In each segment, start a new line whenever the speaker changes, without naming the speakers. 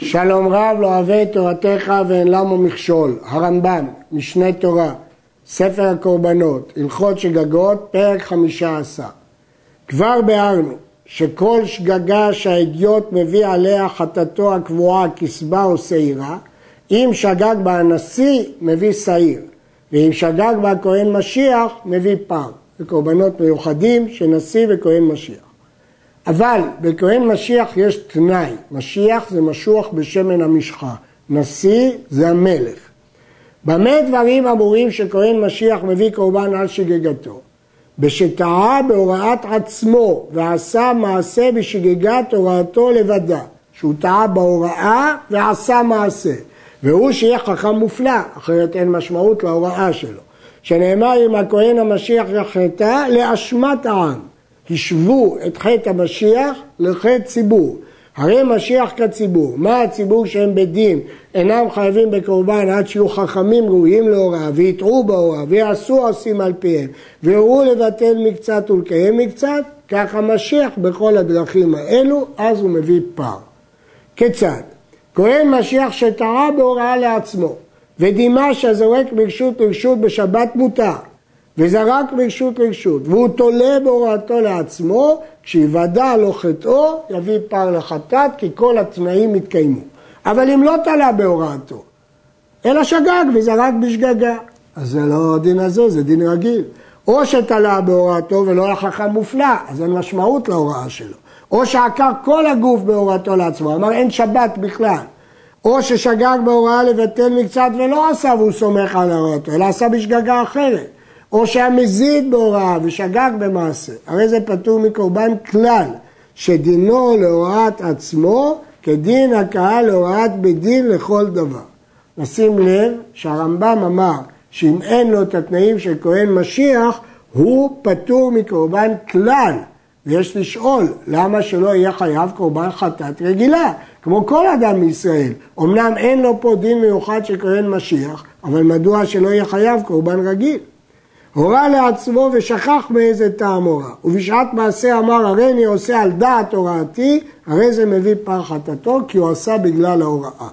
שלום רב לא אוהב את תורתך ואין למו מכשול. הרמב"ם, משנה תורה, ספר הקורבנות, הלכות שגגות, פרק חמישה עשר. כבר ביארנו שכל שגגה שהאדיוט מביא עליה חטאתו הקבועה כסבה או שעירה, אם שגג בה הנשיא מביא שעיר, ואם שגג בה כהן משיח מביא פר. זה קורבנות מיוחדים של נשיא וכהן משיח. אבל בכהן משיח יש תנאי, משיח זה משוח בשמן המשחה, נשיא זה המלך. במה דברים אמורים שכהן משיח מביא קורבן על שגגתו? בשטעה בהוראת עצמו ועשה מעשה בשגגת הוראתו לבדה, שהוא טעה בהוראה ועשה מעשה, והוא שיהיה חכם מופלא, אחרת אין משמעות להוראה שלו. שנאמר אם הכהן המשיח יחטא לאשמת העם. השוו את חטא המשיח לחטא ציבור. הרי משיח כציבור, מה הציבור שהם בדין אינם חייבים בקורבן עד שיהיו חכמים ראויים להוראה ויטעו בהוראה ויעשו עושים על פיהם ויורו לבטל מקצת ולקיים מקצת, כך המשיח בכל הדרכים האלו, אז הוא מביא פער. כיצד? כהן משיח שטעה בהוראה לעצמו ודימה שהזורק מרשות לרשות בשבת מותר וזרק מרשות לרשות, והוא תולה בהוראתו לעצמו, כשיוודע לו חטאו, יביא פר לחטאת, כי כל התנאים יתקיימו. אבל אם לא תלה בהוראתו, אלא שגג וזרק בשגגה, אז זה לא הדין הזה, זה דין רגיל. או שתלה בהוראתו ולא היה חכם מופלא, אז אין משמעות להוראה שלו. או שעקר כל הגוף בהוראתו לעצמו, אמר אין שבת בכלל. או ששגג בהוראה לבטל מקצת ולא עשה והוא סומך על הוראתו, אלא עשה בשגגה אחרת. או שהיה מזיד בהוראה ושגג במעשה, הרי זה פטור מקורבן כלל, שדינו להוראת עצמו כדין הקהל להוראת בית דין לכל דבר. נשים לב שהרמב"ם אמר שאם אין לו את התנאים של כהן משיח, הוא פטור מקורבן כלל. ויש לשאול, למה שלא יהיה חייב קורבן חטאת רגילה, כמו כל אדם מישראל. אמנם אין לו פה דין מיוחד של כהן משיח, אבל מדוע שלא יהיה חייב קורבן רגיל? הורה לעצמו ושכח מאיזה טעם הורה. ובשעת מעשה אמר הרי אני עושה על דעת הוראתי, הרי זה מביא פר חטאתו כי הוא עשה בגלל ההוראה.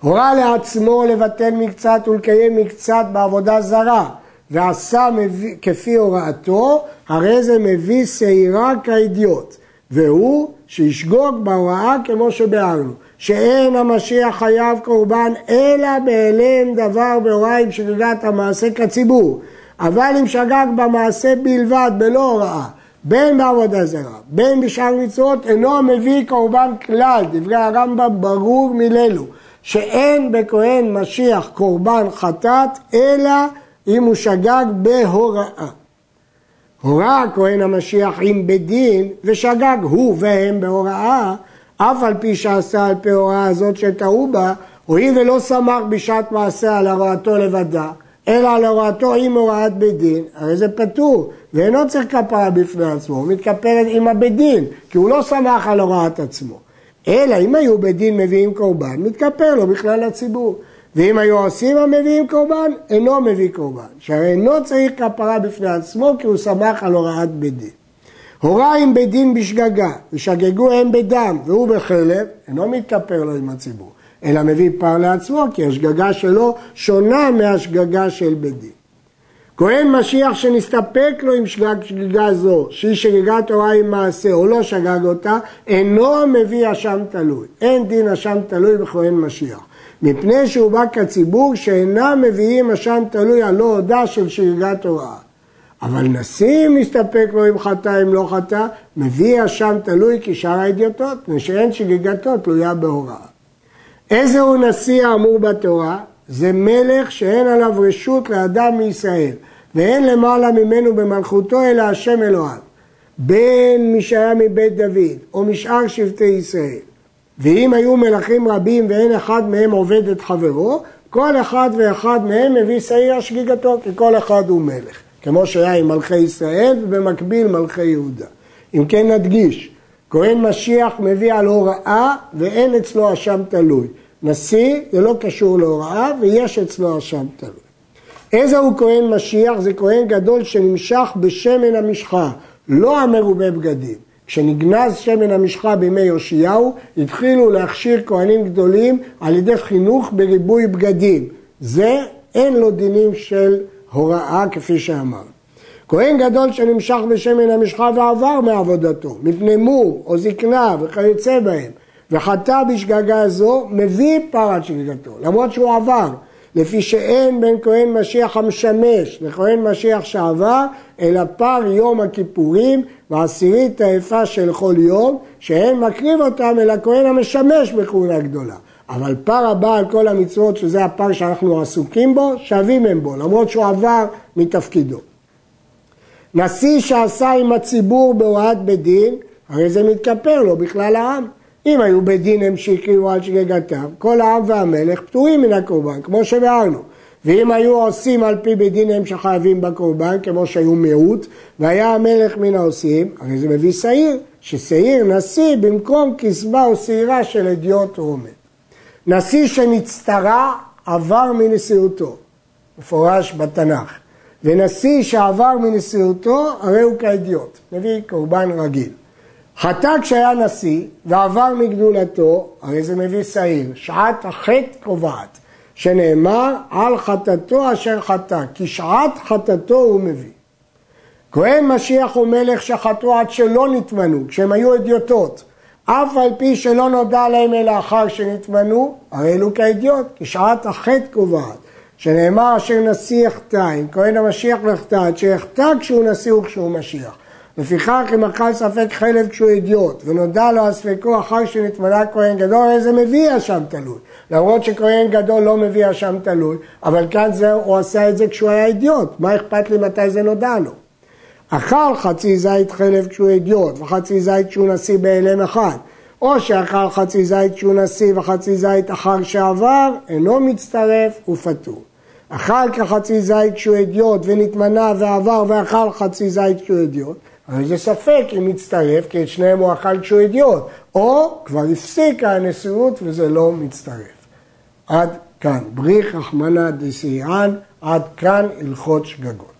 הורה לעצמו לבטל מקצת ולקיים מקצת בעבודה זרה, ועשה מביא, כפי הוראתו, הרי זה מביא שעירה כאידיוט, והוא שישגוג בהוראה כמו שביארנו. שאין המשיח חייב קורבן אלא בהיעלם דבר בהוראה עם שגגת המעשה כציבור. אבל אם שגג במעשה בלבד, בלא הוראה, בין בעבודה זרה, בין בשאר מצוות, אינו מביא קורבן כלל. דברי הרמב"ם ברור מללו, שאין בכהן משיח קורבן חטאת, אלא אם הוא שגג בהוראה. הורה הכהן המשיח עם בדין, ושגג הוא והם בהוראה, אף על פי שעשה על פי הוראה הזאת שטעו בה, הואיל ולא סמך בשעת מעשה על הוראתו לבדה, אלא על הוראתו עם הוראת בית דין, הרי זה פטור, ואינו צריך כפרה בפני עצמו, הוא מתכפר עם הבית דין, כי הוא לא סמך על הוראת עצמו. אלא אם היו בית דין מביאים קורבן, מתכפר לו בכלל לציבור. ואם היו עושים המביאים קורבן, אינו מביא קורבן, שהרי אינו צריך כפרה בפני עצמו, כי הוא סמך על הוראת בית דין. הורה עם בית דין בשגגה, ושגגו הם בדם, והוא בחלב, אינו מתכפר לו עם הציבור, אלא מביא פר לעצמו, כי השגגה שלו שונה מהשגגה של בית דין. כהן משיח שנסתפק לו עם שגג שגגה זו, שהיא שגגת הוראה עם מעשה, או לא שגג אותה, אינו מביא אשם תלוי. אין דין אשם תלוי בכהן משיח. מפני שהוא בא כציבור שאינם מביאים אשם תלוי על לא הודע של שגגת הוראה. אבל נשיא מסתפק לו אם חטא, אם לא חטא, מביא אשם תלוי כשאר האדיוטות, ושאין שגיגתו תלויה בהוראה. איזה הוא נשיא האמור בתורה? זה מלך שאין עליו רשות לאדם מישראל, ואין למעלה ממנו במלכותו אלא השם אלוהיו. בין מי שהיה מבית דוד, או משאר שבטי ישראל. ואם היו מלכים רבים ואין אחד מהם עובד את חברו, כל אחד ואחד מהם מביא שעיר שגיגתו, כי כל אחד הוא מלך. כמו שהיה עם מלכי ישראל ובמקביל מלכי יהודה. אם כן נדגיש, כהן משיח מביא על הוראה ואין אצלו אשם תלוי. נשיא זה לא קשור להוראה ויש אצלו אשם תלוי. איזה הוא כהן משיח? זה כהן גדול שנמשך בשמן המשחה, לא המרובה בגדים, כשנגנז שמן המשחה בימי יאשיהו, התחילו להכשיר כהנים גדולים על ידי חינוך בריבוי בגדים. זה אין לו דינים של הוראה כפי שאמר. כהן גדול שנמשך בשמן המשחה ועבר מעבודתו, מפני מור או זקנה וכיוצא בהם, וחטא בשגגה זו, מביא פרת שגגתו, למרות שהוא עבר, לפי שאין בין כהן משיח המשמש לכהן משיח שעבר, אלא פר יום הכיפורים ועשירית היפה של כל יום, שאין מקריב אותם אלא כהן המשמש בכהונה גדולה. אבל פר הבא על כל המצוות, שזה הפר שאנחנו עסוקים בו, שווים הם בו, למרות שהוא עבר מתפקידו. נשיא שעשה עם הציבור בהוראת בית דין, הרי זה מתכפר לו בכלל העם. אם היו בית דין הם שהקריבו על שגגתם, כל העם והמלך פטורים מן הקורבן, כמו שביארנו. ואם היו עושים על פי בית דין הם שחייבים בקורבן, כמו שהיו מיעוט, והיה המלך מן העושים, הרי זה מביא שעיר, ששעיר נשיא במקום כסבה או שעירה של אדיוט רומן. נשיא שנצטרע עבר מנשיאותו, מפורש בתנ"ך, ונשיא שעבר מנשיאותו הרי הוא כאדיוט, מביא קורבן רגיל. חטא כשהיה נשיא ועבר מגדולתו, הרי זה מביא שעיר, שעת החטא קובעת, שנאמר על חטאתו אשר חטא, כי שעת חטאתו הוא מביא. כהן משיח ומלך שחטאו עד שלא נתמנו, כשהם היו אדיוטות, אף על פי שלא נודע להם אלא אחר שנתמנו, הרי אלו כאדיוט, כי שעת החטא קובעת, שנאמר אשר נשיא יחטא, אם כהן המשיח יחטא, עד שיחטא כשהוא נשיא וכשהוא משיח. לפיכך אם אכל ספק חלב כשהוא אידיוט ונודע לו על ספקו אחר שנתמנה כהן גדול, הרי זה מביא אשם תלוי. למרות שכהן גדול לא מביא אשם תלוי, אבל כאן זה, הוא עשה את זה כשהוא היה אידיוט, מה אכפת לי מתי זה נודע לו? אכל חצי זית חלב כשהוא אידיוט וחצי זית כשהוא נשיא בהלם אחד, או שאכל חצי זית כשהוא נשיא וחצי זית אחר שעבר, אינו מצטרף ופטור. אכל כחצי זית כשהוא אדיוט ונתמנה ועבר ואכל חצי זית כשהוא אדיוט, הרי זה ספק אם מצטרף, כי את שניהם הוא אכל כשהוא אידיוט, או כבר הפסיקה הנשיאות וזה לא מצטרף. עד כאן. בריך רחמנא דסייען, עד כאן הלכות שגגות.